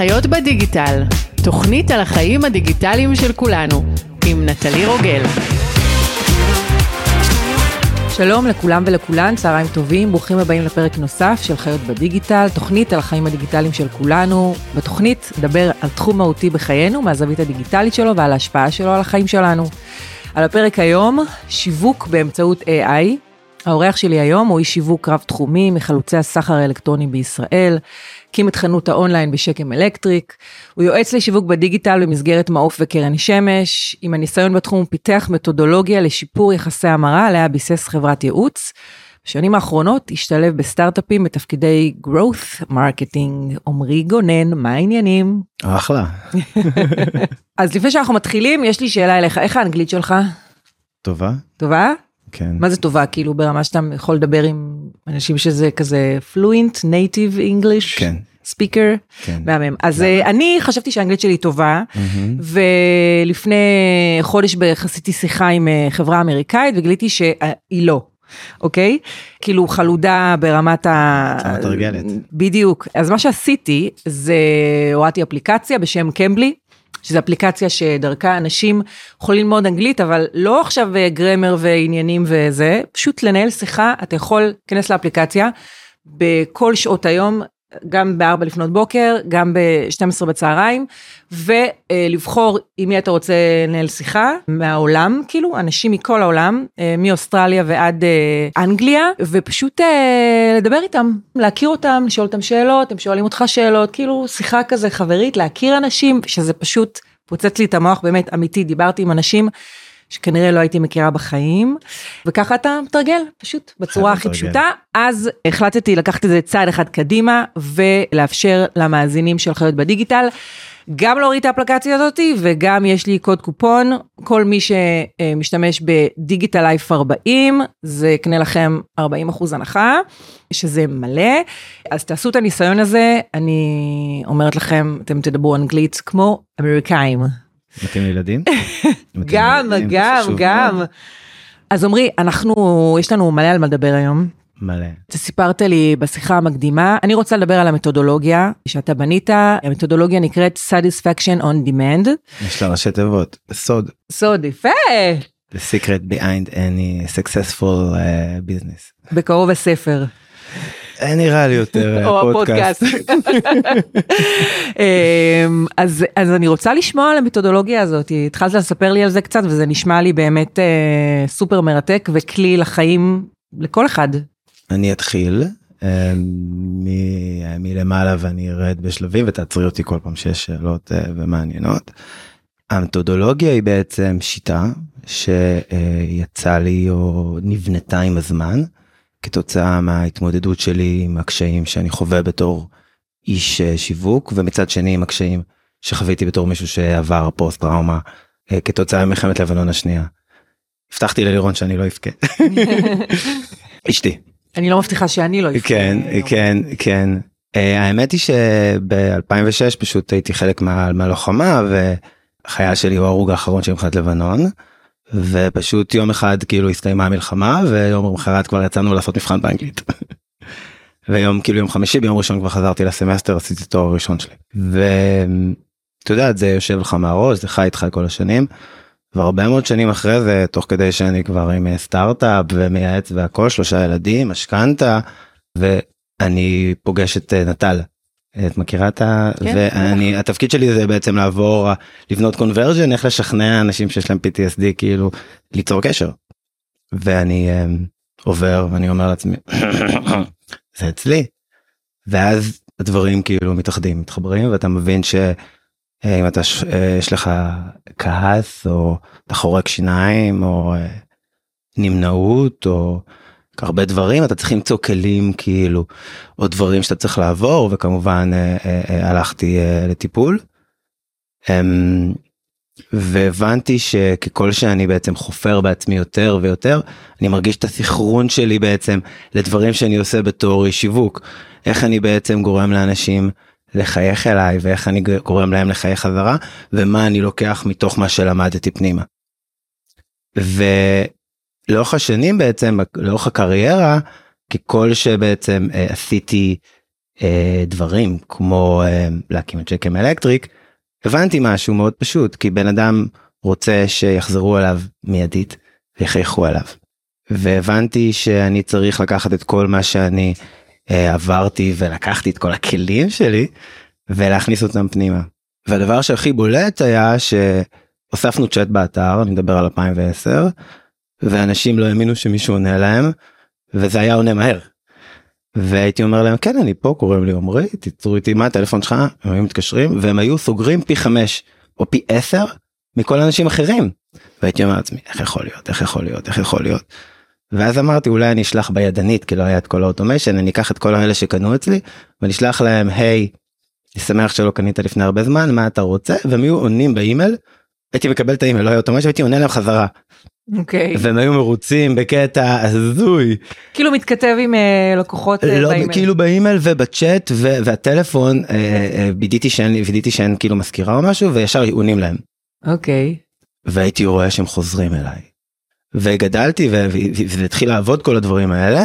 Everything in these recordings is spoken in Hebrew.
חיות בדיגיטל, תוכנית על החיים הדיגיטליים של כולנו, עם נטלי רוגל. שלום לכולם ולכולן, צהריים טובים, ברוכים הבאים לפרק נוסף של חיות בדיגיטל, תוכנית על החיים הדיגיטליים של כולנו. בתוכנית נדבר על תחום מהותי בחיינו, מהזווית הדיגיטלית שלו ועל ההשפעה שלו על החיים שלנו. על הפרק היום, שיווק באמצעות AI. האורח שלי היום הוא איש שיווק רב-תחומי מחלוצי הסחר האלקטרוני בישראל. הקים את חנות האונליין בשקם אלקטריק, הוא יועץ לשיווק בדיגיטל במסגרת מעוף וקרן שמש, עם הניסיון בתחום הוא פיתח מתודולוגיה לשיפור יחסי המרה עליה ביסס חברת ייעוץ. בשנים האחרונות השתלב בסטארט-אפים בתפקידי growth marketing. עמרי גונן, מה העניינים? אחלה. אז לפני שאנחנו מתחילים, יש לי שאלה אליך, איך האנגלית שלך? טובה? טובה? כן. מה זה טובה? כאילו ברמה שאתה יכול לדבר עם אנשים שזה כזה fluent, native English? כן. ספיקר, כן. מהמם. אז אה, אני חשבתי שהאנגלית שלי טובה, מהמם. ולפני חודש בערך עשיתי שיחה עם אה, חברה אמריקאית וגיליתי שהיא לא. אוקיי? כאילו חלודה ברמת ה... מתרגלת. בדיוק. אז מה שעשיתי זה הורדתי אפליקציה בשם קמבלי. שזו אפליקציה שדרכה אנשים יכולים ללמוד אנגלית, אבל לא עכשיו אה, גרמר ועניינים וזה, פשוט לנהל שיחה, אתה יכול להיכנס לאפליקציה בכל שעות היום, גם ב-4 לפנות בוקר, גם ב-12 בצהריים, ולבחור עם מי אתה רוצה לנהל שיחה מהעולם, כאילו, אנשים מכל העולם, אה, מאוסטרליה ועד אה, אנגליה, ופשוט אה, לדבר איתם, להכיר אותם, לשאול אותם שאלות, הם שואלים אותך שאלות, כאילו שיחה כזה חברית, להכיר אנשים, שזה פשוט פוצץ לי את המוח, באמת אמיתי, דיברתי עם אנשים. שכנראה לא הייתי מכירה בחיים, וככה אתה מתרגל, פשוט, בצורה הכי. פשוטה. אז החלטתי לקחת את זה צעד אחד קדימה, ולאפשר למאזינים של חיות בדיגיטל, גם להוריד את האפליקציה הזאתי, וגם יש לי קוד קופון, כל מי שמשתמש בדיגיטל לייף 40, זה יקנה לכם 40 אחוז הנחה, שזה מלא. אז תעשו את הניסיון הזה, אני אומרת לכם, אתם תדברו אנגלית כמו אמריקאים. מתאים לילדים? גם, גם, גם. אז עמרי, אנחנו, יש לנו מלא על מה לדבר היום. מלא. אתה סיפרת לי בשיחה המקדימה, אני רוצה לדבר על המתודולוגיה שאתה בנית, המתודולוגיה נקראת Satisfaction on Demand. יש לה ראשי תיבות. סוד. סוד יפה, The secret behind any successful uh, business. בקרוב הספר. אה, נראה לי יותר או אה, פודקאסט. אמ, אז, אז אני רוצה לשמוע על המתודולוגיה הזאת, התחלת לספר לי על זה קצת וזה נשמע לי באמת אה, סופר מרתק וכלי לחיים לכל אחד. אני אתחיל אה, מ- מלמעלה ואני ארד בשלבים ותעצרי אותי כל פעם שיש שאלות אה, ומעניינות. המתודולוגיה היא בעצם שיטה שיצא לי או נבנתה עם הזמן כתוצאה מההתמודדות שלי עם הקשיים שאני חווה בתור איש אה, שיווק ומצד שני עם הקשיים שחוויתי בתור מישהו שעבר פוסט טראומה אה, כתוצאה ממלחמת לבנון השנייה. הבטחתי ללירון שאני לא אבכה. אשתי. אני לא מבטיחה שאני לא אבכה כן היום. כן כן אה, האמת היא שב-2006 פשוט הייתי חלק מה- מהלוחמה והחייל שלי הוא ההרוג האחרון של מלחמת לבנון. ופשוט יום אחד כאילו הסתיימה המלחמה ויום למחרת כבר יצאנו לעשות מבחן באנגלית. ויום כאילו יום חמישי ביום ראשון כבר חזרתי לסמסטר עשיתי תואר ראשון שלי. ואתה יודע זה יושב לך מהראש זה חי איתך כל השנים. והרבה מאוד שנים אחרי זה תוך כדי שאני כבר עם אה, סטארט-אפ ומייעץ והכל שלושה ילדים משכנתה ואני פוגש את אה, נטל. את מכירה את ה... כן, ואני התפקיד שלי זה בעצם לעבור אה, לבנות קונברג'ן איך לשכנע אנשים שיש להם PTSD כאילו ליצור קשר. ואני אה, עובר ואני אומר לעצמי זה אצלי. ואז הדברים כאילו מתאחדים מתחברים ואתה מבין שאם אתה ש- אה, יש לך כעס או אתה חורק שיניים או אה, נמנעות או הרבה דברים אתה צריך למצוא כלים כאילו או דברים שאתה צריך לעבור וכמובן אה, אה, אה, הלכתי אה, לטיפול. אמ, והבנתי שככל שאני בעצם חופר בעצמי יותר ויותר אני מרגיש את הסחרון שלי בעצם לדברים שאני עושה בתור שיווק איך אני בעצם גורם לאנשים לחייך אליי ואיך אני גורם להם לחייך חזרה ומה אני לוקח מתוך מה שלמדתי פנימה. ולאורך השנים בעצם לאורך הקריירה ככל שבעצם אה, עשיתי אה, דברים כמו אה, להקים את שקם אלקטריק, הבנתי משהו מאוד פשוט כי בן אדם רוצה שיחזרו אליו מיידית ויחייכו עליו. והבנתי שאני צריך לקחת את כל מה שאני אה, עברתי ולקחתי את כל הכלים שלי ולהכניס אותם פנימה. והדבר שהכי בולט היה שהוספנו צ'אט באתר, אני מדבר על 2010, ואנשים לא האמינו שמישהו עונה להם, וזה היה עונה מהר. והייתי אומר להם כן אני פה קוראים לי עמרי תצרו איתי מה הטלפון שלך הם היו מתקשרים והם היו סוגרים פי חמש או פי עשר מכל האנשים אחרים. והייתי אומר לעצמי איך יכול להיות איך יכול להיות איך יכול להיות. ואז אמרתי אולי אני אשלח בידנית כי לא היה את כל ה automation אני אקח את כל האלה שקנו אצלי ואני אשלח להם היי. אני שמח שקנית לפני הרבה זמן מה אתה רוצה והם היו עונים באימייל. הייתי מקבל את האימייל לא היה automation הייתי עונה להם חזרה. אוקיי. והם היו מרוצים בקטע הזוי. כאילו מתכתב עם אה, לקוחות אה, לא, באימייל. כאילו באימייל ובצ'אט ו- והטלפון אה, אה, וידאתי שאין לי וידאתי שאין כאילו מזכירה או משהו וישר עונים להם אוקיי. והייתי רואה שהם חוזרים אליי. וגדלתי וזה התחיל לעבוד כל הדברים האלה.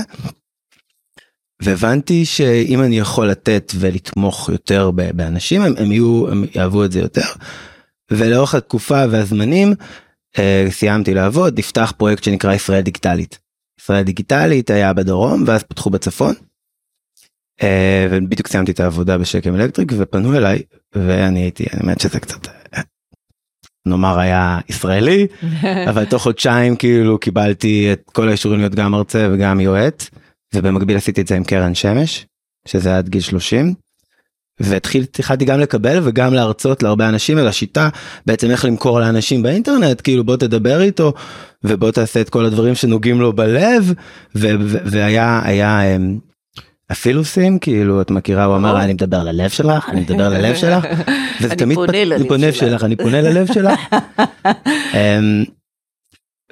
והבנתי שאם אני יכול לתת ולתמוך יותר באנשים הם, הם יהיו הם יאהבו את זה יותר. ולאורך התקופה והזמנים אה, סיימתי לעבוד נפתח פרויקט שנקרא ישראל דיגיטלית. ישראל דיגיטלית היה בדרום ואז פתחו בצפון. אה, ובדיוק סיימתי את העבודה בשקם אלקטריק ופנו אליי ואני הייתי אני אומרת שזה קצת אה, נאמר היה ישראלי אבל תוך חודשיים כאילו קיבלתי את כל האישורים להיות גם מרצה וגם יועץ ובמקביל עשיתי את זה עם קרן שמש שזה עד גיל 30. והתחלתי גם לקבל וגם להרצות להרבה אנשים על השיטה בעצם איך למכור לאנשים באינטרנט כאילו בוא תדבר איתו ובוא תעשה את כל הדברים שנוגעים לו בלב ו- ו- והיה היה אמ, אפילוסים כאילו את מכירה הוא אמר אני מדבר ללב שלך אני מדבר ללב שלך. וזה תמיד ללב אני פונה שלך. שלך אני פונה ללב שלך. אמ,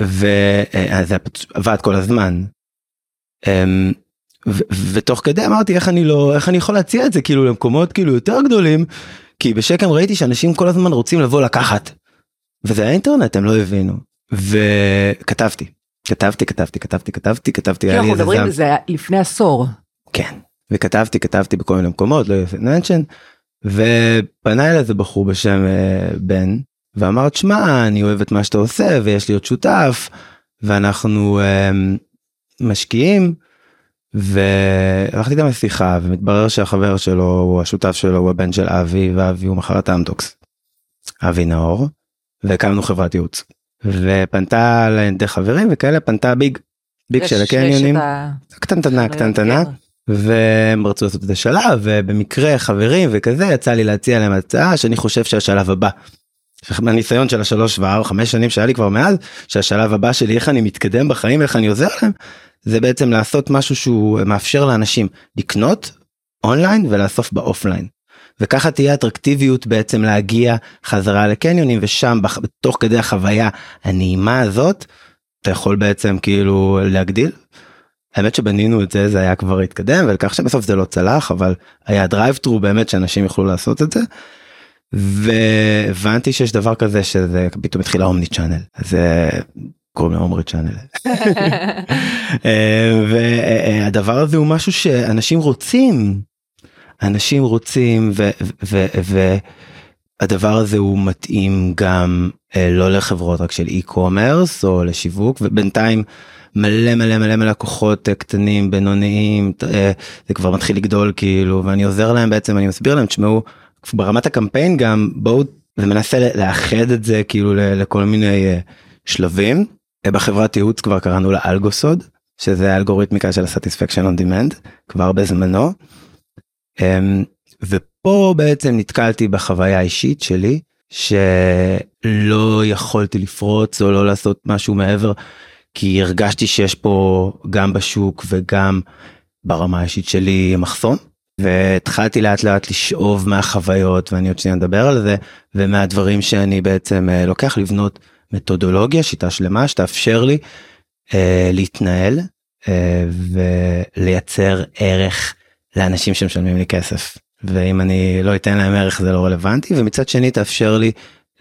וזה עבד כל הזמן. אמ, ותוך כדי אמרתי איך אני לא איך אני יכול להציע את זה כאילו למקומות כאילו יותר גדולים כי בשקם ראיתי שאנשים כל הזמן רוצים לבוא לקחת. וזה האינטרנט הם לא הבינו וכתבתי כתבתי כתבתי כתבתי כתבתי כתבתי היה לי איזה. על זה לפני עשור. כן וכתבתי כתבתי בכל מיני מקומות לא יפה מנשן ופנה אליי איזה בחור בשם אה, בן ואמר תשמע אני אוהב את מה שאתה עושה ויש לי עוד שותף ואנחנו אה, משקיעים והלכתי איתם לשיחה ומתברר שהחבר שלו הוא השותף שלו הוא הבן של אבי ואבי הוא מכר את אמדוקס. אבי נאור והקמנו חברת ייעוץ ופנתה לידי חברים וכאלה פנתה ביג ביג של הקניונים ה- קטנטנה קטנטנה כן. והם רצו לעשות את השלב ובמקרה חברים וכזה יצא לי להציע להם הצעה שאני חושב שהשלב הבא. מהניסיון של השלוש וארבע חמש שנים שהיה לי כבר מאז שהשלב הבא שלי איך אני מתקדם בחיים איך אני עוזר להם זה בעצם לעשות משהו שהוא מאפשר לאנשים לקנות אונליין ולאסוף באופליין. וככה תהיה אטרקטיביות בעצם להגיע חזרה לקניונים ושם תוך כדי החוויה הנעימה הזאת אתה יכול בעצם כאילו להגדיל. האמת שבנינו את זה זה היה כבר התקדם ולקח שבסוף זה לא צלח אבל היה drive through באמת שאנשים יוכלו לעשות את זה. והבנתי שיש דבר כזה שזה פתאום התחיל ה omnichannel אז אה, קוראים לו עומרי channel. אה, והדבר הזה הוא משהו שאנשים רוצים. אנשים רוצים והדבר הזה הוא מתאים גם אה, לא לחברות רק של e-commerce או לשיווק ובינתיים מלא מלא מלא מלא לקוחות אה, קטנים בינוניים זה כבר מתחיל לגדול כאילו ואני עוזר להם בעצם אני מסביר להם תשמעו ברמת הקמפיין גם בואו ומנסה לאחד את זה כאילו לכל מיני שלבים בחברת ייעוץ כבר קראנו לה אלגוסוד שזה האלגוריתמיקה של ה satisfaction on demand כבר בזמנו. אמ, ופה בעצם נתקלתי בחוויה האישית שלי שלא יכולתי לפרוץ או לא לעשות משהו מעבר כי הרגשתי שיש פה גם בשוק וגם ברמה האישית שלי מחסום. והתחלתי לאט לאט לשאוב מהחוויות ואני עוד שנייה נדבר על זה ומהדברים שאני בעצם אה, לוקח לבנות מתודולוגיה שיטה שלמה שתאפשר לי אה, להתנהל אה, ולייצר ערך לאנשים שמשלמים לי כסף ואם אני לא אתן להם ערך זה לא רלוונטי ומצד שני תאפשר לי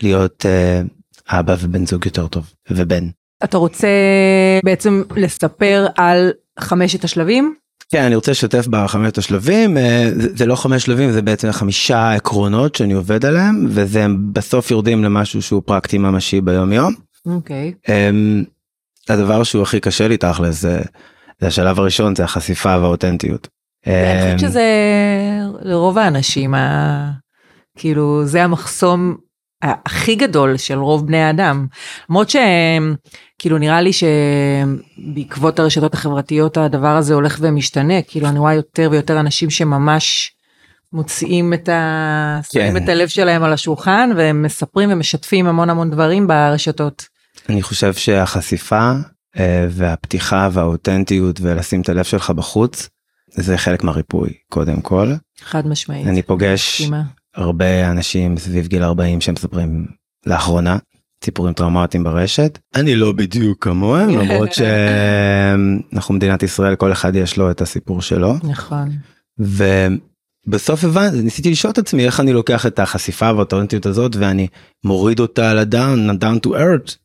להיות אה, אבא ובן זוג יותר טוב ובן. אתה רוצה בעצם לספר על חמשת השלבים? כן, אני רוצה לשתף בחמשת השלבים, אה, זה, לא חמש שלבים, זה בעצם חמישה עקרונות שאני עובד עליהם, וזה בסוף יורדים למשהו שהוא פרקטי ממשי ביום יום. אוקיי. אמ, הדבר שהוא הכי קשה לי תכל'ס, זה, זה השלב הראשון, זה החשיפה והאותנטיות. אני אמ, חושבת שזה לרוב האנשים, ה- כאילו זה המחסום הכי גדול של רוב בני האדם. למרות שכאילו נראה לי שבעקבות הרשתות החברתיות הדבר הזה הולך ומשתנה, כאילו אני רואה יותר ויותר אנשים שממש מוציאים את, ה... שמים כן. את הלב שלהם על השולחן והם מספרים ומשתפים המון המון דברים ברשתות. אני חושב שהחשיפה אה, והפתיחה והאותנטיות ולשים את הלב שלך בחוץ, זה חלק מהריפוי קודם כל. חד משמעית. אני פוגש מסכימה. הרבה אנשים סביב גיל 40 שמספרים לאחרונה סיפורים טראומטיים ברשת. אני לא בדיוק כמוהם למרות שאנחנו מדינת ישראל כל אחד יש לו את הסיפור שלו נכון. ובסוף הבנתי ניסיתי לשאול את עצמי איך אני לוקח את החשיפה והאותנטיות הזאת ואני מוריד אותה לדאון down to earth.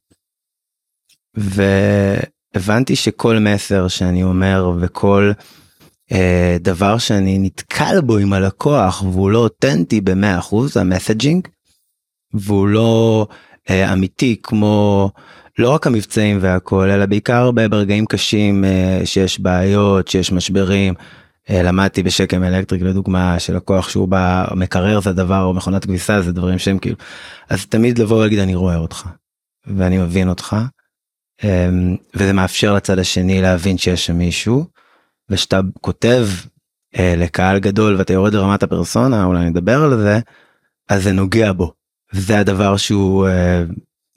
והבנתי שכל מסר שאני אומר וכל דבר שאני נתקל בו עם הלקוח והוא לא אותנטי ב-100% המסג'ינג והוא לא אה, אמיתי כמו לא רק המבצעים והכל אלא בעיקר ברגעים קשים אה, שיש בעיות שיש משברים. אה, למדתי בשקם אלקטריק לדוגמה שלקוח שהוא בא מקרר זה הדבר או מכונת כביסה זה דברים שהם כאילו אז תמיד לבוא ולהגיד אני רואה אותך ואני מבין אותך אמ, וזה מאפשר לצד השני להבין שיש שם מישהו ושאתה כותב אה, לקהל גדול ואתה יורד לרמת הפרסונה אולי נדבר על זה אז זה נוגע בו זה הדבר שהוא אה,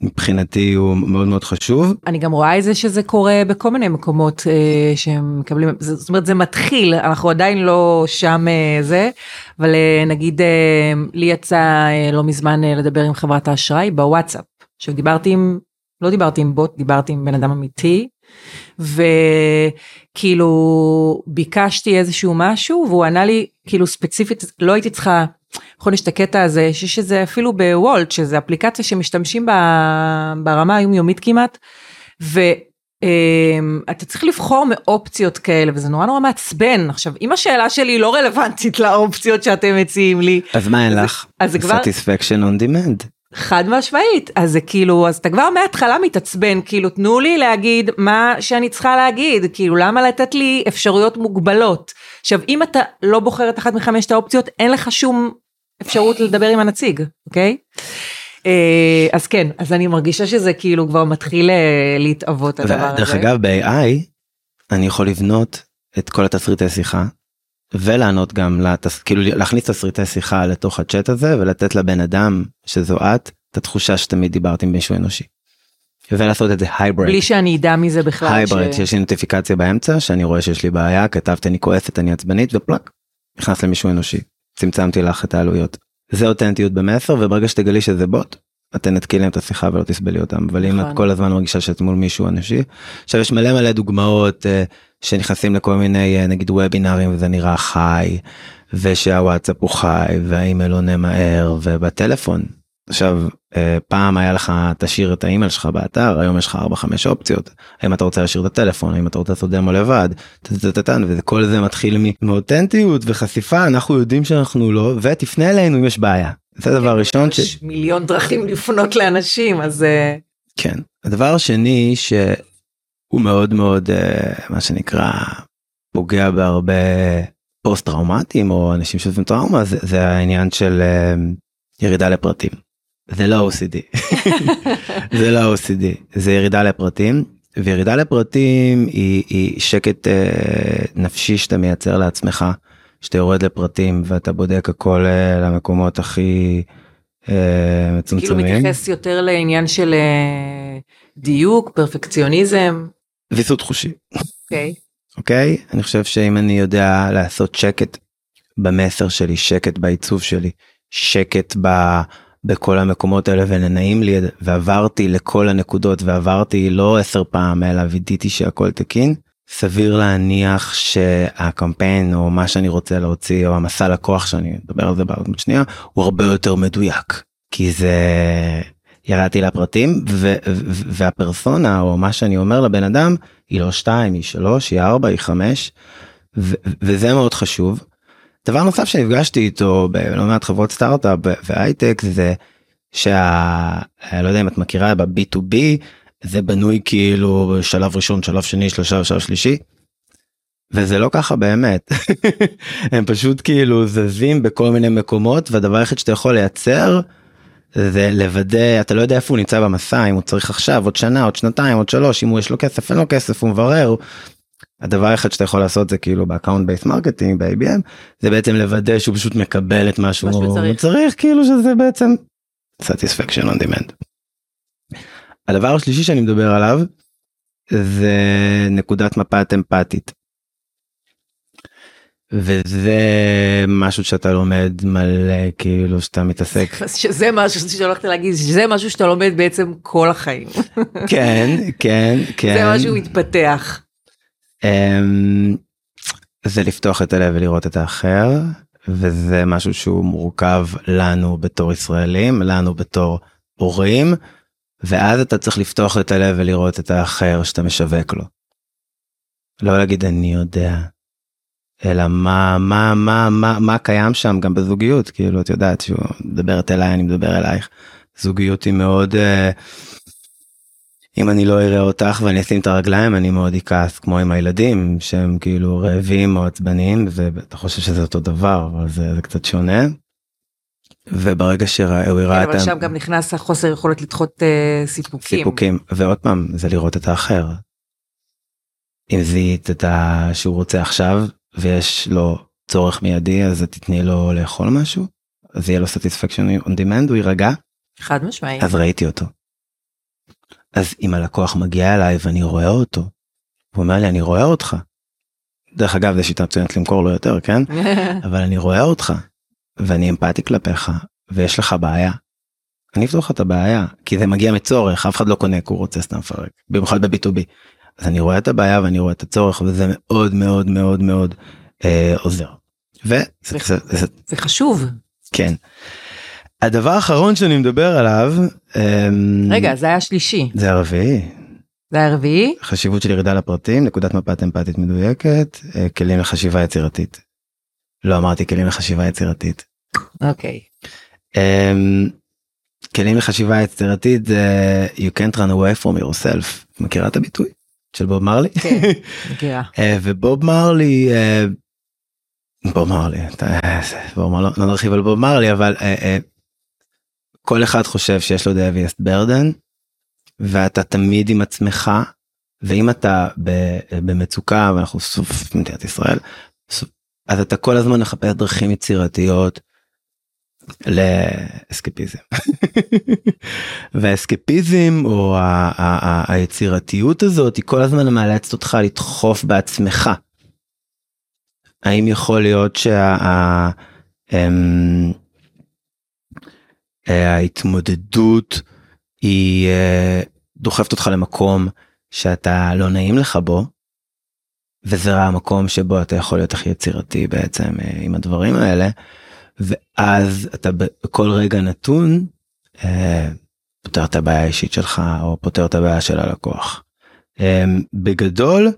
מבחינתי הוא מאוד מאוד חשוב אני גם רואה את זה שזה קורה בכל מיני מקומות אה, שהם מקבלים, זאת אומרת זה מתחיל, אנחנו עדיין לא שם אה, זה, אבל אה, נגיד אה, לי יצא אה, לא מזמן אה, לדבר עם חברת האשראי בוואטסאפ. עכשיו דיברתי עם, לא דיברתי עם בוט, דיברתי עם בן אדם אמיתי, וכאילו ביקשתי איזשהו משהו והוא ענה לי כאילו ספציפית, לא הייתי צריכה נכון יש את הקטע הזה שיש איזה אפילו בוולט שזה אפליקציה שמשתמשים בה ברמה היומיומית כמעט. ואתה צריך לבחור מאופציות כאלה וזה נורא נורא מעצבן עכשיו אם השאלה שלי לא רלוונטית לאופציות שאתם מציעים לי אז מה אין לך? אז זה כבר- satisfaction on demand. חד משמעית אז זה כאילו אז אתה כבר מההתחלה מתעצבן כאילו תנו לי להגיד מה שאני צריכה להגיד כאילו למה לתת לי אפשרויות מוגבלות עכשיו אם אתה לא בוחר את אחת מחמשת האופציות אין לך שום אפשרות לדבר עם הנציג אוקיי. אה, אז כן אז אני מרגישה שזה כאילו כבר מתחיל אה, להתאבות הדבר הזה. דרך אגב ב-AI אני יכול לבנות את כל התסריטי שיחה ולענות גם לתס... כאילו להכניס תסריטי שיחה לתוך הצ'אט הזה ולתת לבן אדם שזו את את התחושה שתמיד דיברת עם מישהו אנושי. ולעשות את זה hybrid. בלי שאני אדע מזה בכלל. hybrid ש- שיש לי נוטיפיקציה באמצע שאני רואה שיש לי בעיה כתבתי אני כועסת אני עצבנית ופלאק. נכנס למישהו אנושי צמצמתי לך את העלויות. זה אותנטיות במסר וברגע שתגלי שזה בוט. את תנתקי להם את השיחה ולא תסבלי אותם אבל אם את נכון. כל הזמן מרגישה שאת מול מישהו אנושי. עכשיו יש מלא מלא דוגמאות אה, שנכנסים לכל מיני אה, נגיד וובינארים וזה נראה חי ושהוואטסאפ הוא חי והאימייל עונה מהר ובטלפון. עכשיו אה, פעם היה לך תשאיר את האימייל שלך באתר היום יש לך 4-5 אופציות האם אתה רוצה להשאיר את הטלפון האם אתה רוצה לעשות דמו לבד וכל זה מתחיל מאותנטיות וחשיפה אנחנו יודעים שאנחנו לא ותפנה אלינו אם יש בעיה. זה הדבר הראשון ש... יש מיליון דרכים לפנות לאנשים אז אה, כן. הדבר השני שהוא מאוד מאוד אה, מה שנקרא פוגע בהרבה פוסט טראומטיים או אנשים שעושים טראומה זה, זה העניין של אה, ירידה לפרטים. זה לא OCD. זה לא OCD זה ירידה לפרטים וירידה לפרטים היא, היא שקט אה, נפשי שאתה מייצר לעצמך שאתה יורד לפרטים ואתה בודק הכל אה, למקומות הכי אה, כאילו מצומצמים. מתייחס יותר לעניין של אה, דיוק פרפקציוניזם. ויסות חושי. אוקיי. אוקיי? אני חושב שאם אני יודע לעשות שקט במסר שלי, שקט בעיצוב שלי, שקט ב... בכל המקומות האלה ונעים לי ועברתי לכל הנקודות ועברתי לא עשר פעם אלא וידאתי שהכל תקין. סביר להניח שהקמפיין או מה שאני רוצה להוציא או המסע לקוח שאני אדבר על זה בעוד שנייה הוא הרבה יותר מדויק כי זה ירדתי לפרטים ו- ו- והפרסונה או מה שאני אומר לבן אדם היא לא שתיים היא שלוש היא ארבע היא חמש ו- וזה מאוד חשוב. דבר נוסף שנפגשתי איתו בלא מעט חברות סטארט-אפ והייטק זה שה... לא יודע אם את מכירה ב-B2B זה בנוי כאילו שלב ראשון שלב שני שלושה שלב שלישי. וזה לא ככה באמת הם פשוט כאילו זזים בכל מיני מקומות והדבר היחיד שאתה יכול לייצר זה לוודא אתה לא יודע איפה הוא נמצא במסע אם הוא צריך עכשיו עוד שנה עוד שנתיים עוד שלוש אם הוא יש לו כסף אין לו כסף הוא מברר. הדבר היחיד שאתה יכול לעשות זה כאילו ב account based marketing ב-ABM זה בעצם לוודא שהוא פשוט מקבל את מה שהוא צריך. צריך כאילו שזה בעצם satisfaction on demand. הדבר השלישי שאני מדבר עליו זה נקודת מבט אמפתית. וזה משהו שאתה לומד מלא כאילו שאתה מתעסק שזה משהו שהולכת להגיד שזה משהו שאתה לומד בעצם כל החיים. כן כן כן זה משהו מתפתח. אמ, זה לפתוח את הלב ולראות את האחר וזה משהו שהוא מורכב לנו בתור ישראלים לנו בתור הורים ואז אתה צריך לפתוח את הלב ולראות את האחר שאתה משווק לו. לא להגיד אני יודע אלא מה מה מה מה מה קיים שם גם בזוגיות כאילו את יודעת שהוא מדברת אליי אני מדבר אלייך זוגיות היא מאוד. Uh, אם אני לא אראה אותך ואני אשים את הרגליים אני מאוד אכעס כמו עם הילדים שהם כאילו רעבים או עצבניים ואתה חושב שזה אותו דבר אבל זה, זה קצת שונה. וברגע שהוא הראה כן, אבל את שם גם נכנס החוסר יכולת לדחות אה, סיפוקים. הסיפוקים ועוד פעם זה לראות את האחר. אם זיהית את ה... שהוא רוצה עכשיו ויש לו צורך מיידי אז תתני לו לאכול משהו אז יהיה לו satisfaction on demand הוא יירגע חד משמעי. אז ראיתי אותו. אז אם הלקוח מגיע אליי ואני רואה אותו, הוא אומר לי אני רואה אותך. דרך אגב זה שיטה מצוינת למכור לו יותר כן אבל אני רואה אותך ואני אמפתי כלפיך ויש לך בעיה. אני אפתור לך את הבעיה כי זה מגיע מצורך אף אחד לא קונה כי הוא רוצה סתם לפרק במיוחד ב-B2B. אז אני רואה את הבעיה ואני רואה את הצורך וזה מאוד מאוד מאוד מאוד אה, עוזר. וזה זה, זה, זה חשוב. כן. הדבר האחרון שאני מדבר עליו אמ, רגע זה היה שלישי. זה הרביעי זה היה רביעי? חשיבות של ירידה לפרטים נקודת מבט אמפתית מדויקת אה, כלים לחשיבה יצירתית. לא אמרתי כלים לחשיבה יצירתית. אוקיי. אמ, כלים לחשיבה יצירתית זה you can't run away from yourself מכירה את הביטוי של בוב מרלי כן. אה, ובוב מרלי אה, בוב מרלי אתה- בוב מרלי, לא נרחיב על בוב מרלי אבל אה, אה, כל אחד חושב שיש לו heaviest burden ואתה תמיד עם עצמך ואם אתה במצוקה ואנחנו סוף מדינת ישראל אז אתה כל הזמן מחפש דרכים יצירתיות לאסקפיזם. והאסקפיזם או ה- ה- ה- היצירתיות הזאת היא כל הזמן מאלצת אותך לדחוף בעצמך. האם יכול להיות שה... ה- אמ, אה, היא אה, דוחפת אותך למקום שאתה לא נעים לך בו. וזה המקום שבו אתה יכול להיות הכי יצירתי בעצם אה, עם הדברים האלה. ואז אתה בכל רגע נתון אה, פותר את הבעיה האישית שלך או פותר את הבעיה של הלקוח. אה, בגדול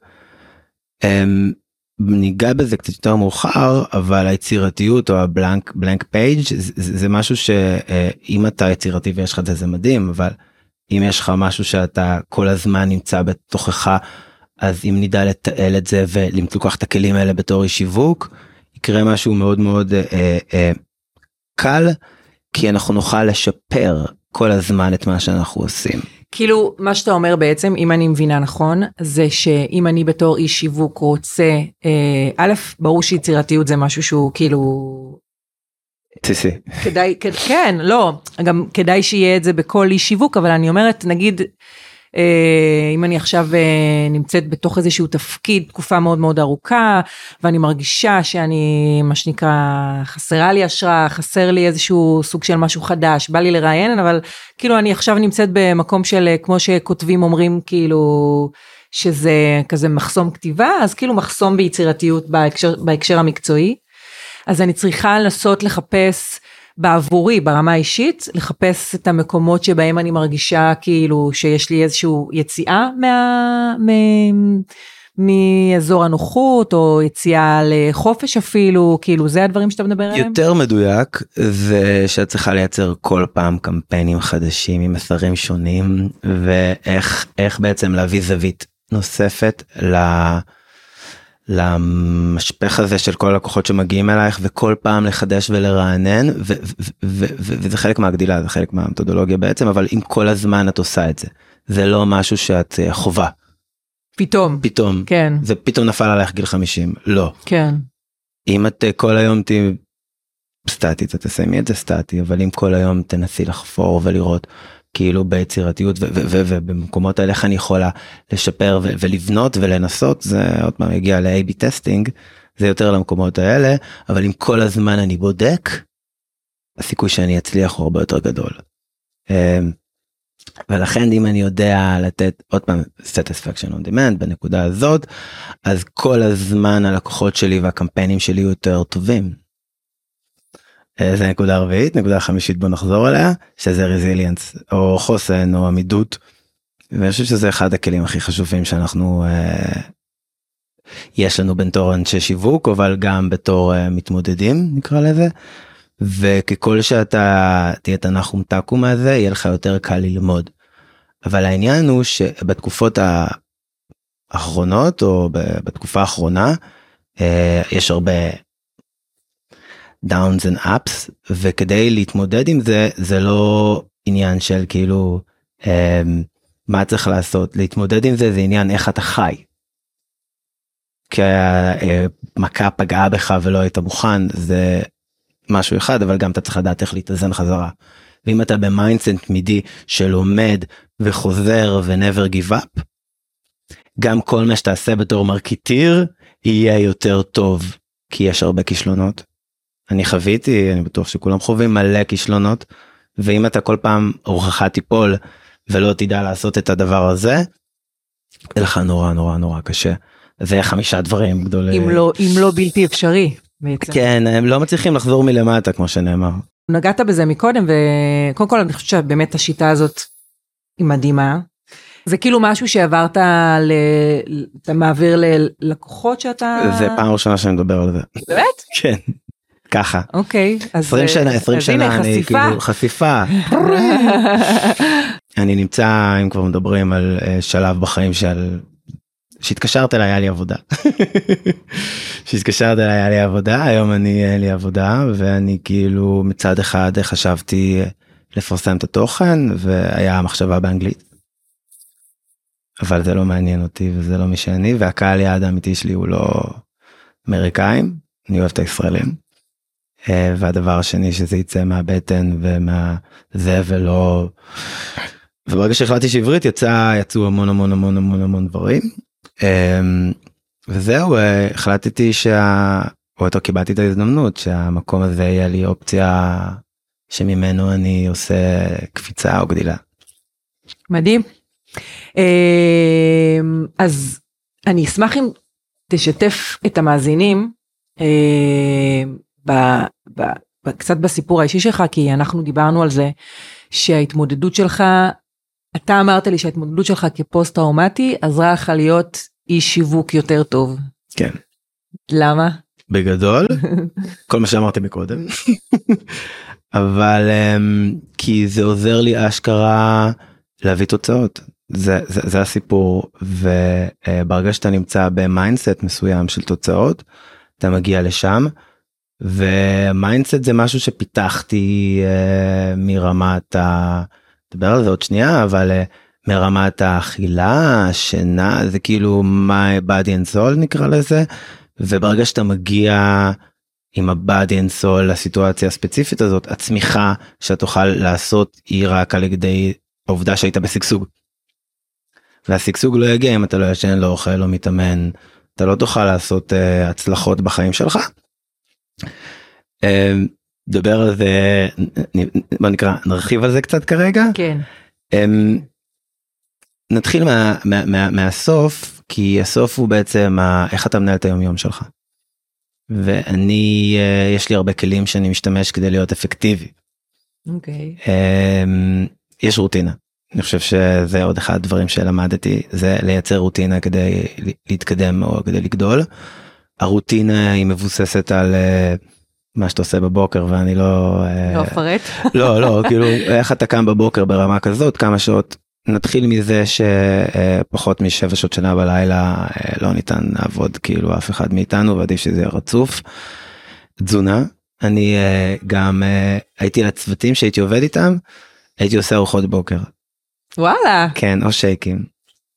אה, ניגע בזה קצת יותר מאוחר אבל היצירתיות או הבלנק בלנק פייג' זה, זה משהו שאם אתה יצירתי ויש לך את זה זה מדהים אבל אם יש לך משהו שאתה כל הזמן נמצא בתוכך אז אם נדע לתעל את זה ולקח את הכלים האלה בתור איש שיווק יקרה משהו מאוד מאוד אה, אה, קל כי אנחנו נוכל לשפר כל הזמן את מה שאנחנו עושים. כאילו מה שאתה אומר בעצם אם אני מבינה נכון זה שאם אני בתור איש שיווק רוצה אה, א' ברור שיצירתיות זה משהו שהוא כאילו בסיסי. כדאי כן לא גם כדאי שיהיה את זה בכל איש שיווק אבל אני אומרת נגיד אה, אם אני עכשיו אה, נמצאת בתוך איזשהו תפקיד תקופה מאוד מאוד ארוכה ואני מרגישה שאני מה שנקרא חסרה לי השראה חסר לי איזשהו סוג של משהו חדש בא לי לראיין אבל כאילו אני עכשיו נמצאת במקום של אה, כמו שכותבים אומרים כאילו שזה כזה מחסום כתיבה אז כאילו מחסום ביצירתיות בהקשר, בהקשר המקצועי. אז אני צריכה לנסות לחפש בעבורי ברמה האישית לחפש את המקומות שבהם אני מרגישה כאילו שיש לי איזושהי יציאה מה, מ, מאזור הנוחות, או יציאה לחופש אפילו, כאילו זה הדברים שאתה מדבר עליהם? יותר מדויק זה שאת צריכה לייצר כל פעם קמפיינים חדשים עם מסרים שונים ואיך איך בעצם להביא זווית נוספת ל... למשפך הזה של כל הלקוחות שמגיעים אלייך וכל פעם לחדש ולרענן וזה חלק מהגדילה זה חלק מהמתודולוגיה בעצם אבל אם כל הזמן את עושה את זה. זה לא משהו שאת אה, חובה פתאום. פתאום. כן, זה פתאום נפל עלייך גיל 50 לא. כן. אם את אה, כל היום תהיי סטטית את תסיימי את זה סטטי אבל אם כל היום תנסי לחפור ולראות כאילו ביצירתיות ובמקומות האלה איך אני יכולה לשפר ולבנות ולנסות זה עוד פעם הגיע ל-AB testing זה יותר למקומות האלה אבל אם כל הזמן אני בודק הסיכוי שאני אצליח הוא הרבה יותר גדול. אמ, ולכן אם אני יודע לתת עוד פעם satisfaction on demand בנקודה הזאת אז כל הזמן הלקוחות שלי והקמפיינים שלי יותר טובים. אה, זה נקודה רביעית נקודה חמישית בוא נחזור אליה שזה רזיליאנס או חוסן או עמידות. ואני חושב שזה אחד הכלים הכי חשובים שאנחנו אה, יש לנו בתור אנשי שיווק אבל גם בתור אה, מתמודדים נקרא לזה. וככל שאתה תהיה תנחום תקום מהזה יהיה לך יותר קל ללמוד. אבל העניין הוא שבתקופות האחרונות או בתקופה האחרונה אה, יש הרבה downs and ups וכדי להתמודד עם זה זה לא עניין של כאילו אה, מה צריך לעשות להתמודד עם זה זה עניין איך אתה חי. כי המכה פגעה בך ולא היית מוכן זה משהו אחד אבל גם אתה צריך לדעת איך להתאזן חזרה. ואם אתה ב mindset תמידי שלומד וחוזר ו-never give up גם כל מה שתעשה בתור marketer יהיה יותר טוב כי יש הרבה כישלונות. אני חוויתי אני בטוח שכולם חווים מלא כישלונות ואם אתה כל פעם רוחך תיפול ולא תדע לעשות את הדבר הזה יהיה לך נורא נורא נורא קשה. זה חמישה דברים גדולים. אם לא, אם לא בלתי אפשרי. בעצם. כן הם לא מצליחים לחזור מלמטה כמו שנאמר. נגעת בזה מקודם וקודם כל אני חושבת שבאמת השיטה הזאת היא מדהימה. זה כאילו משהו שעברת, ל... אתה מעביר ללקוחות שאתה... זה פעם ראשונה שאני מדבר על זה. באמת? כן. ככה. אוקיי. אז 20 שנה אז 20 הנה, שנה אני חשיפה. כאילו חשיפה. אני נמצא אם כבר מדברים על אה, שלב בחיים של שהתקשרת אליי היה לי עבודה. שהתקשרת אליי היה לי עבודה היום אני אין לי עבודה ואני כאילו מצד אחד חשבתי לפרסם את התוכן והיה מחשבה באנגלית. אבל זה לא מעניין אותי וזה לא מי שאני והקהל יעד האמיתי שלי הוא לא אמריקאים אני אוהב את הישראלים. אה, והדבר השני שזה יצא מהבטן ומה זה ולא וברגע שהחלטתי שעברית יצא יצאו המון המון המון המון המון דברים. אמ, וזהו אה, החלטתי שה... או יותר קיבלתי את ההזדמנות שהמקום הזה יהיה לי אופציה שממנו אני עושה קפיצה או גדילה. מדהים. אמ, אז אני אשמח אם תשתף את המאזינים אמ, ב, ב, ב, קצת בסיפור האישי שלך כי אנחנו דיברנו על זה שההתמודדות שלך אתה אמרת לי שההתמודדות שלך כפוסט טראומטי עזרה לך להיות איש שיווק יותר טוב. כן. למה? בגדול כל מה שאמרתי מקודם אבל אמ, כי זה עוזר לי אשכרה להביא תוצאות זה, זה, זה הסיפור וברגע שאתה נמצא ב mindset מסוים של תוצאות אתה מגיע לשם ו mindset זה משהו שפיתחתי אה, מרמת ה... נדבר על זה עוד שנייה אבל אה, מרמת האכילה השינה זה כאילו my body and soul נקרא לזה וברגע שאתה מגיע עם ה-body and soul לסיטואציה הספציפית הזאת הצמיחה שאתה תוכל לעשות היא רק על ידי העובדה שהיית בשגשוג. והשגשוג לא יגיע אם אתה לא ישן לא אוכל לא מתאמן אתה לא תוכל לעשות uh, הצלחות בחיים שלך. Uh, נדבר על זה בוא נקרא נרחיב על זה קצת כרגע. כן. Um, נתחיל מה, מה, מה, מהסוף כי הסוף הוא בעצם ה, איך אתה מנהל את היום יום שלך. ואני uh, יש לי הרבה כלים שאני משתמש כדי להיות אפקטיבי. אוקיי. Um, יש רוטינה אני חושב שזה עוד אחד הדברים שלמדתי זה לייצר רוטינה כדי להתקדם או כדי לגדול. הרוטינה היא מבוססת על אה, מה שאתה עושה בבוקר ואני לא אה, לא אפרט. לא לא כאילו איך אתה קם בבוקר ברמה כזאת כמה שעות נתחיל מזה שפחות משבע שעות שנה בלילה אה, לא ניתן לעבוד כאילו אף אחד מאיתנו ועדיף שזה יהיה רצוף. תזונה אני אה, גם אה, הייתי לצוותים שהייתי עובד איתם הייתי עושה ארוחות בוקר וואלה, כן או שייקים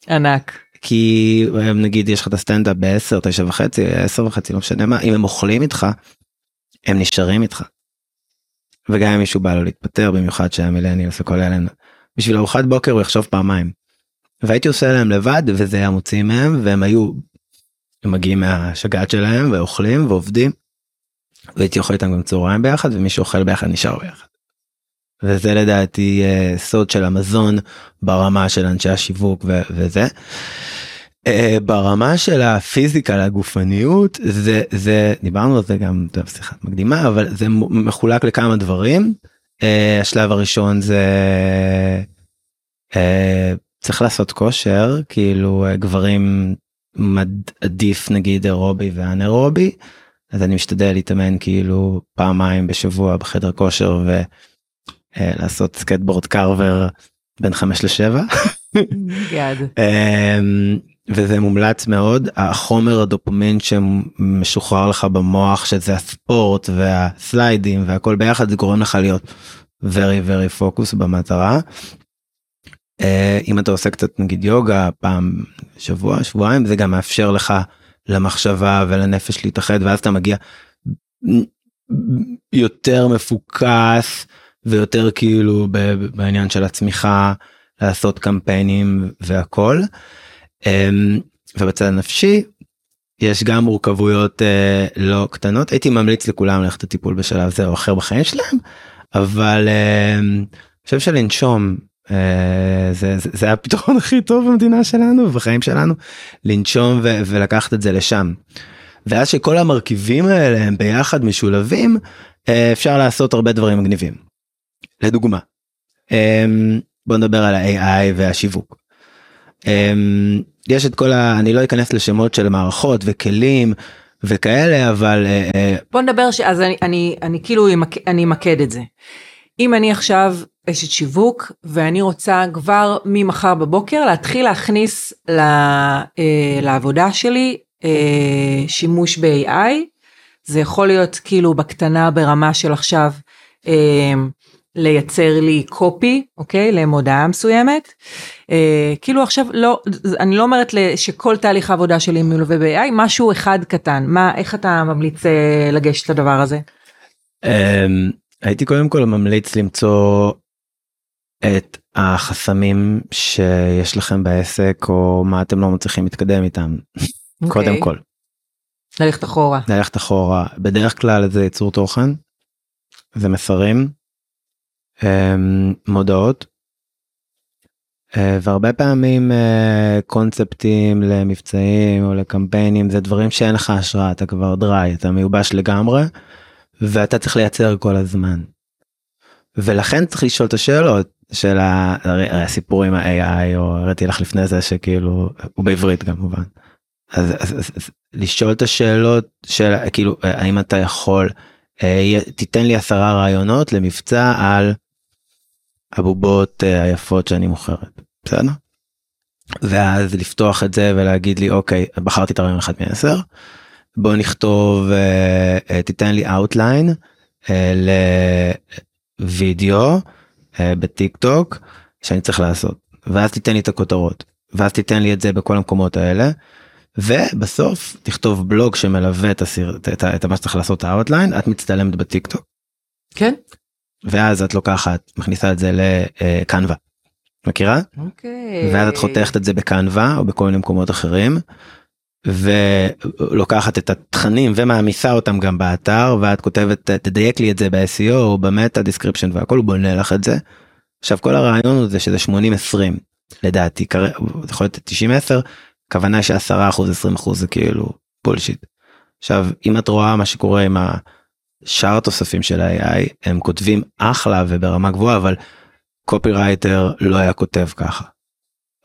ענק. כי אה, נגיד יש לך את הסטנדאפ ב-10 9 וחצי 10 וחצי לא משנה מה אם הם אוכלים איתך הם נשארים איתך. וגם אם מישהו בא לו להתפטר במיוחד שהיה מילניאלס וכל אלה בשביל ארוחת בוקר הוא יחשוב פעמיים. והייתי עושה להם לבד וזה היה מוציא מהם והם היו מגיעים מהשגעת שלהם ואוכלים ועובדים. והייתי אוכל איתם גם צהריים ביחד ומי שאוכל ביחד נשאר ביחד. וזה לדעתי אה, סוד של המזון ברמה של אנשי השיווק וזה. אה, ברמה של הפיזיקה לגופניות זה זה דיברנו על זה גם טוב, שיחה מקדימה אבל זה מחולק לכמה דברים. אה, השלב הראשון זה אה, צריך לעשות כושר כאילו גברים מד- עדיף נגיד אירובי ואנאירובי אז אני משתדל להתאמן כאילו פעמיים בשבוע בחדר כושר ולעשות סקטבורד קרוור בין 5 ל-7 גד. וזה מומלץ מאוד החומר הדופמין שמשוחרר לך במוח שזה הספורט והסליידים והכל ביחד זה גורם לך להיות very very focus במטרה. אה, אם אתה עושה קצת נגיד יוגה פעם שבוע שבועיים זה גם מאפשר לך למחשבה ולנפש להתאחד ואז אתה מגיע יותר מפוקס ויותר כאילו בעניין של הצמיחה לעשות קמפיינים והכל. ובצד הנפשי יש גם מורכבויות אה, לא קטנות הייתי ממליץ לכולם ללכת לטיפול בשלב זה או אחר בחיים שלהם אבל אה, אני חושב שלנשום אה, זה, זה, זה הפתרון הכי טוב במדינה שלנו בחיים שלנו לנשום ו, ולקחת את זה לשם. ואז שכל המרכיבים האלה הם ביחד משולבים אפשר לעשות הרבה דברים מגניבים. לדוגמה אה, בוא נדבר על ה-AI והשיווק. יש את כל ה... אני לא אכנס לשמות של מערכות וכלים וכאלה אבל אה, אה, בוא נדבר ש... אז אני, אני, אני כאילו אמק- אני אמקד את זה. אם אני עכשיו אשת שיווק ואני רוצה כבר ממחר בבוקר להתחיל להכניס ל, אה, לעבודה שלי אה, שימוש ב-AI, זה יכול להיות כאילו בקטנה ברמה של עכשיו אה, לייצר לי קופי, אוקיי? למודעה מסוימת. אה, כאילו עכשיו לא, אני לא אומרת שכל תהליך העבודה שלי מלווה ב-AI, משהו אחד קטן. מה, איך אתה ממליץ אה, לגשת לדבר הזה? אמ, הייתי קודם כל ממליץ למצוא את החסמים שיש לכם בעסק או מה אתם לא מצליחים להתקדם איתם קודם אוקיי. כל ללכת אחורה. ללכת אחורה בדרך כלל זה ייצור תוכן זה מסרים אמ, מודעות אה, והרבה פעמים אה, קונספטים למבצעים או לקמפיינים זה דברים שאין לך השראה אתה כבר דריי אתה מיובש לגמרי ואתה צריך לייצר כל הזמן. ולכן צריך לשאול את השאלות של הסיפור עם ה-AI או הראיתי לך לפני זה שכאילו הוא בעברית כמובן. אז, אז, אז, אז לשאול את השאלות של כאילו האם אתה יכול אה, תיתן לי עשרה רעיונות למבצע על הבובות אה, היפות שאני מוכרת בסדר? ואז לפתוח את זה ולהגיד לי אוקיי בחרתי את הרעיון אחד מעשר בוא נכתוב אה, אה, תיתן לי outline לוידאו בטיק טוק שאני צריך לעשות ואז תיתן לי את הכותרות ואז תיתן לי את זה בכל המקומות האלה. ובסוף תכתוב בלוג שמלווה את, הסיר, את, את, את מה שצריך לעשות ה outline את מצטלמת בטיק טוק כן? ואז את לוקחת מכניסה את זה ל Canva מכירה אוקיי. ואז את חותכת את זה ב Canva או בכל מיני מקומות אחרים. ולוקחת את התכנים ומעמיסה אותם גם באתר ואת כותבת תדייק לי את זה ב-SEO או ב meta description והכל הוא בונה לך את זה. עכשיו כל הרעיון הוא זה שזה 80 20 לדעתי כרגע זה יכול להיות 90 10 כוונה ש10 אחוז 20 אחוז זה כאילו bullshit. עכשיו אם את רואה מה שקורה עם השאר התוספים של ה-AI הם כותבים אחלה וברמה גבוהה אבל קופירייטר לא היה כותב ככה.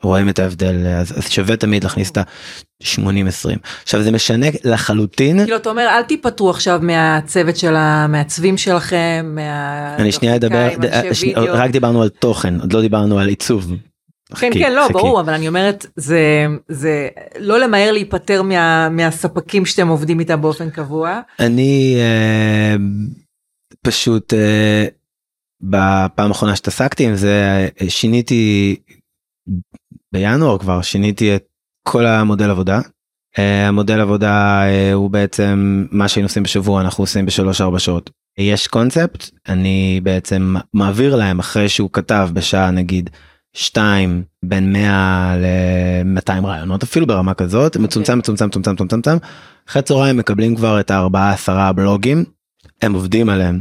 רואים את ההבדל אז, אז שווה תמיד להכניס את ה-80-20. עכשיו זה משנה לחלוטין. כאילו אתה אומר אל תיפטרו עכשיו מהצוות של המעצבים שלכם, מה... אני שנייה אדבר, שני, רק דיברנו על תוכן, עוד לא דיברנו על עיצוב. כן חכי, כן לא חכי. ברור אבל אני אומרת זה זה לא למהר להיפטר מה, מהספקים שאתם עובדים איתם באופן קבוע. אני אה, פשוט אה, בפעם האחרונה שהתעסקתי עם זה אה, שיניתי בינואר כבר שיניתי את כל המודל עבודה. Uh, המודל עבודה uh, הוא בעצם מה שהיינו עושים בשבוע אנחנו עושים בשלוש ארבע שעות. יש קונספט אני בעצם מעביר להם אחרי שהוא כתב בשעה נגיד 2 בין 100 ל-200 רעיונות אפילו ברמה כזאת okay. אוקיי. מצומצם מצומצם מצומצם מצומצם אחרי צהריים מקבלים כבר את הארבעה עשרה בלוגים הם עובדים עליהם.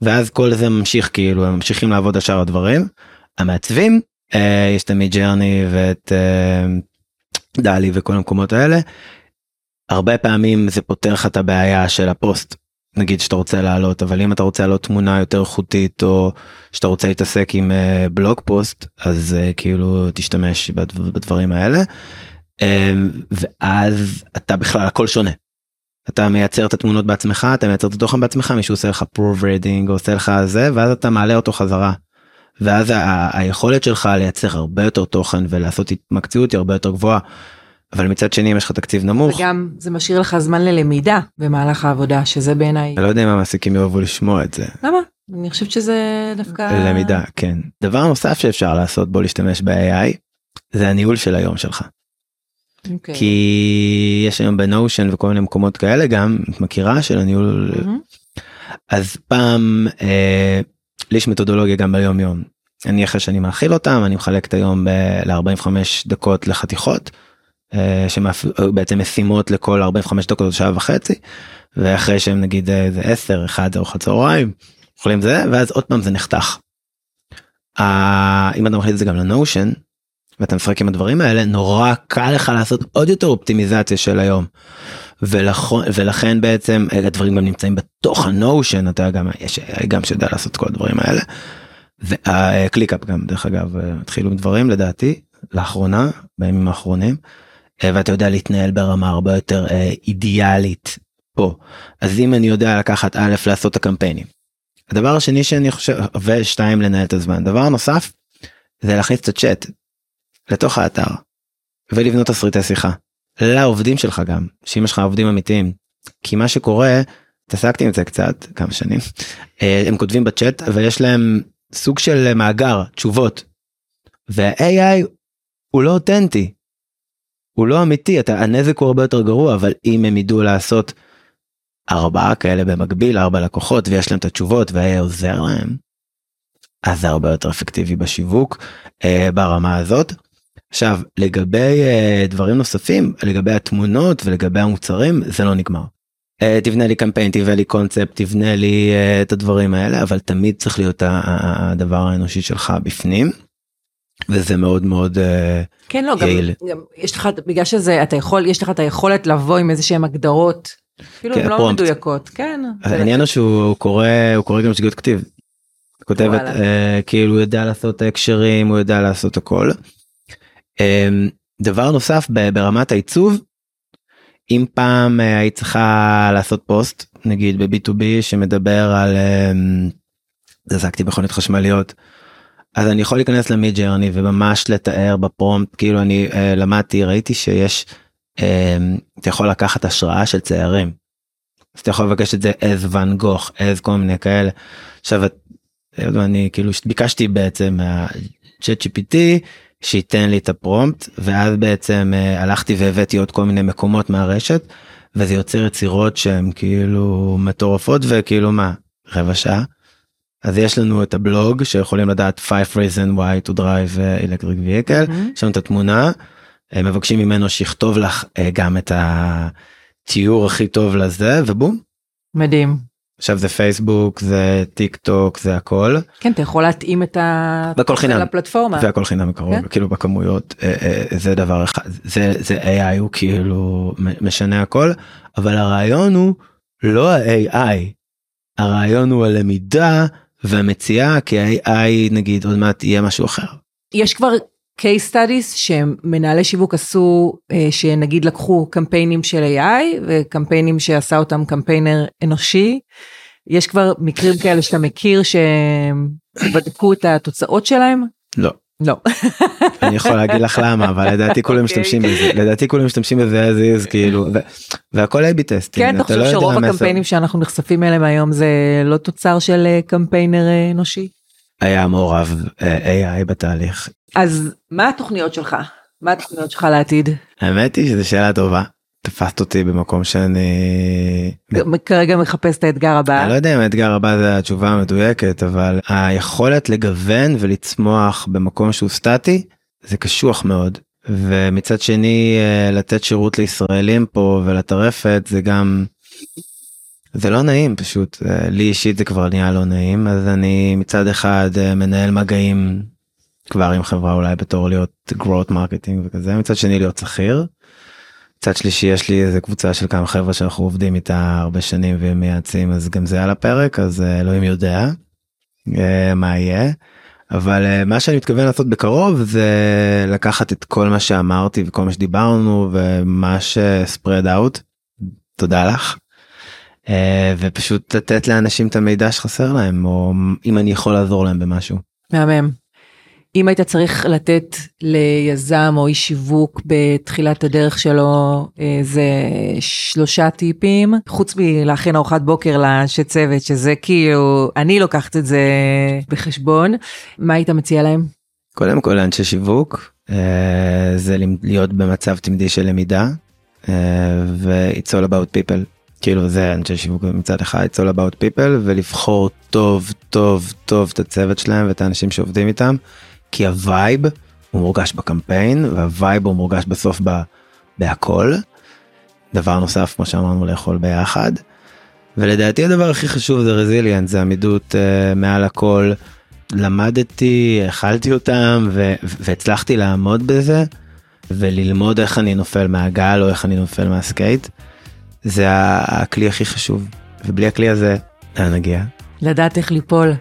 ואז כל זה ממשיך כאילו הם ממשיכים לעבוד על שאר הדברים. המעצבים אה, יש תמיד ג'רני ואת אה, דלי וכל המקומות האלה. הרבה פעמים זה פותר לך את הבעיה של הפוסט נגיד שאתה רוצה לעלות אבל אם אתה רוצה לעלות תמונה יותר איכותית או שאתה רוצה להתעסק עם אה, blog post אז כאילו תשתמש בדברים האלה. ואז אתה בכלל הכל שונה. אתה מייצר את התמונות בעצמך אתה מייצר את התוכן בעצמך מישהו עושה לך proofreading עושה לך זה ואז אתה מעלה אותו חזרה. ואז ה- היכולת שלך לייצר הרבה יותר תוכן ולעשות התמקצעות היא הרבה יותר גבוהה. אבל מצד שני אם יש לך תקציב נמוך. וגם זה משאיר לך זמן ללמידה במהלך העבודה שזה בעיניי. אני לא יודע אם המעסיקים יאהבו לשמוע את זה. למה? אני חושבת שזה דווקא... למידה, כן. דבר נוסף שאפשר לעשות בו להשתמש ב-AI זה הניהול של היום שלך. Okay. אוקיי. כי יש היום בנושן וכל מיני מקומות כאלה גם את מכירה של הניהול mm-hmm. אז פעם אה, לי יש מתודולוגיה גם ביום יום. אני אחרי שאני מאכיל אותם אני מחלק את היום ל-45 דקות לחתיכות. אה, שבעצם משימות לכל 45 דקות שעה וחצי ואחרי שהם נגיד איזה 10 1 ארוחת צהריים אוכלים זה ואז עוד פעם זה נחתך. אם אתה מחליט את זה גם לנושן ואתה משחק עם הדברים האלה נורא קל לך לעשות עוד יותר אופטימיזציה של היום. ולכן, ולכן בעצם הדברים גם נמצאים בתוך הנושן אתה גם יש גם שיודע לעשות כל הדברים האלה. והקליקאפ גם דרך אגב התחילו דברים לדעתי לאחרונה בימים האחרונים ואתה יודע להתנהל ברמה הרבה יותר אידיאלית פה אז אם אני יודע לקחת א' לעשות את הקמפיינים. הדבר השני שאני חושב ושתיים לנהל את הזמן דבר נוסף זה להכניס את הצ'אט לתוך האתר ולבנות תסריטי שיחה לעובדים שלך גם שאם יש לך עובדים אמיתיים כי מה שקורה התעסקתי עם זה קצת כמה שנים אה, הם כותבים בצ'אט ויש להם סוג של מאגר תשובות. וה-AI הוא לא אותנטי. הוא לא אמיתי אתה הנזק הוא הרבה יותר גרוע אבל אם הם ידעו לעשות ארבעה כאלה במקביל ארבע לקוחות ויש להם את התשובות וה עוזר להם. אז זה הרבה יותר אפקטיבי בשיווק אה, ברמה הזאת. עכשיו לגבי uh, דברים נוספים לגבי התמונות ולגבי המוצרים זה לא נגמר. Uh, תבנה לי קמפיין תבנה לי קונספט תבנה לי uh, את הדברים האלה אבל תמיד צריך להיות הדבר האנושי שלך בפנים. וזה מאוד מאוד כן לא יעיל. גם, גם יש לך בגלל שזה אתה יכול יש לך את היכולת לבוא עם איזה שהם הגדרות. אפילו כן, לא מדויקות כן. העניין הוא שהוא קורא הוא קורא גם שגיאות כתיב. כותבת uh, כאילו הוא יודע לעשות הקשרים הוא יודע לעשות הכל. אמ, דבר נוסף ברמת העיצוב אם פעם אה, היית צריכה לעשות פוסט נגיד ב-B2B שמדבר על דזקתי אמ, מכונית חשמליות אז אני יכול להיכנס למיד ג'רני וממש לתאר בפרומפט כאילו אני uh, למדתי ראיתי שיש um, אתה יכול לקחת השראה של ציירים. אז אתה יכול לבקש את זה as ואן גוך as כל מיני כאלה. עכשיו אני כאילו ביקשתי בעצם מה-chat GPT שייתן לי את הפרומפט ואז בעצם uh, הלכתי והבאתי עוד כל מיני מקומות מהרשת וזה יוצר יצירות שהן כאילו מטורפות וכאילו מה רבע שעה. אז יש לנו את הבלוג שיכולים לדעת 5 reason why to drive electric vehicle mm-hmm. יש לנו את התמונה מבקשים ממנו שיכתוב לך uh, גם את התיאור הכי טוב לזה ובום. מדהים. עכשיו זה פייסבוק זה טיק טוק זה הכל כן אתה יכול להתאים את ה... והכל חינם לפלטפורמה והכל חינם מקרוב כן? כאילו בכמויות אה, זה דבר אחד זה זה AI הוא כאילו משנה הכל אבל הרעיון הוא לא ה-AI הרעיון הוא הלמידה והמציאה כי ה-AI נגיד עוד מעט יהיה משהו אחר. יש כבר case studies שמנהלי שיווק עשו, אה, שנגיד לקחו קמפיינים של AI וקמפיינים שעשה אותם קמפיינר אנושי. יש כבר מקרים כאלה שאתה מכיר שבדקו את התוצאות שלהם? לא. לא. אני יכול להגיד לך למה אבל לדעתי כולם אוקיי. משתמשים בזה לדעתי כולם משתמשים בזה as is כאילו והכל A/B testing. כן, אתה חושב לא שרוב הקמפיינים שאנחנו נחשפים אליהם היום זה לא תוצר של אה, קמפיינר אה, אנושי? היה מעורב אה, AI בתהליך. אז מה התוכניות שלך? מה התוכניות שלך לעתיד? האמת היא שזו שאלה טובה. תפסת אותי במקום שאני כרגע מחפש את האתגר הבא. אני לא יודע אם האתגר הבא זה התשובה המדויקת אבל היכולת לגוון ולצמוח במקום שהוא סטטי זה קשוח מאוד ומצד שני אה, לתת שירות לישראלים פה ולטרפת זה גם זה לא נעים פשוט אה, לי אישית זה כבר נהיה לא נעים אז אני מצד אחד אה, מנהל מגעים כבר עם חברה אולי בתור להיות growth marketing וכזה מצד שני להיות שכיר. מצד שלישי יש לי איזה קבוצה של כמה חבר'ה שאנחנו עובדים איתה הרבה שנים והם מייעצים אז גם זה על הפרק אז אה, אלוהים יודע אה, מה יהיה. אבל אה, מה שאני מתכוון לעשות בקרוב זה לקחת את כל מה שאמרתי וכל מה שדיברנו ומה שספרד אאוט. תודה לך. ופשוט לתת לאנשים את המידע שחסר להם או אם אני יכול לעזור להם במשהו. מהמם. אם היית צריך לתת ליזם או איש שיווק בתחילת הדרך שלו איזה שלושה טיפים, חוץ מלהכין ארוחת בוקר לאנשי צוות, שזה כאילו, אני לוקחת את זה בחשבון, מה היית מציע להם? קודם כל לאנשי שיווק אה, זה להיות במצב תמידי של למידה אה, ו-it's all about people. כאילו זה אנשי שיווק מצד אחד it's all about people ולבחור טוב טוב טוב את הצוות שלהם ואת האנשים שעובדים איתם כי ה vibe הוא מורגש בקמפיין וה vibe הוא מורגש בסוף ב, בהכל. דבר נוסף כמו שאמרנו לאכול ביחד. ולדעתי הדבר הכי חשוב זה resilient זה עמידות אה, מעל הכל. למדתי אכלתי אותם ו- והצלחתי לעמוד בזה וללמוד איך אני נופל מהגל או איך אני נופל מהסקייט. זה הכלי הכי חשוב ובלי הכלי הזה לאן נגיע. לדעת איך ליפול.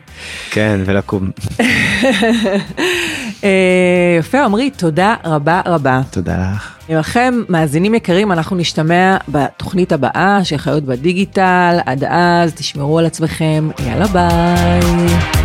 כן ולקום. אה, יפה עמרי, תודה רבה רבה. תודה לך. לכם, מאזינים יקרים, אנחנו נשתמע בתוכנית הבאה של חיות בדיגיטל. עד אז, תשמרו על עצמכם, יאללה ביי.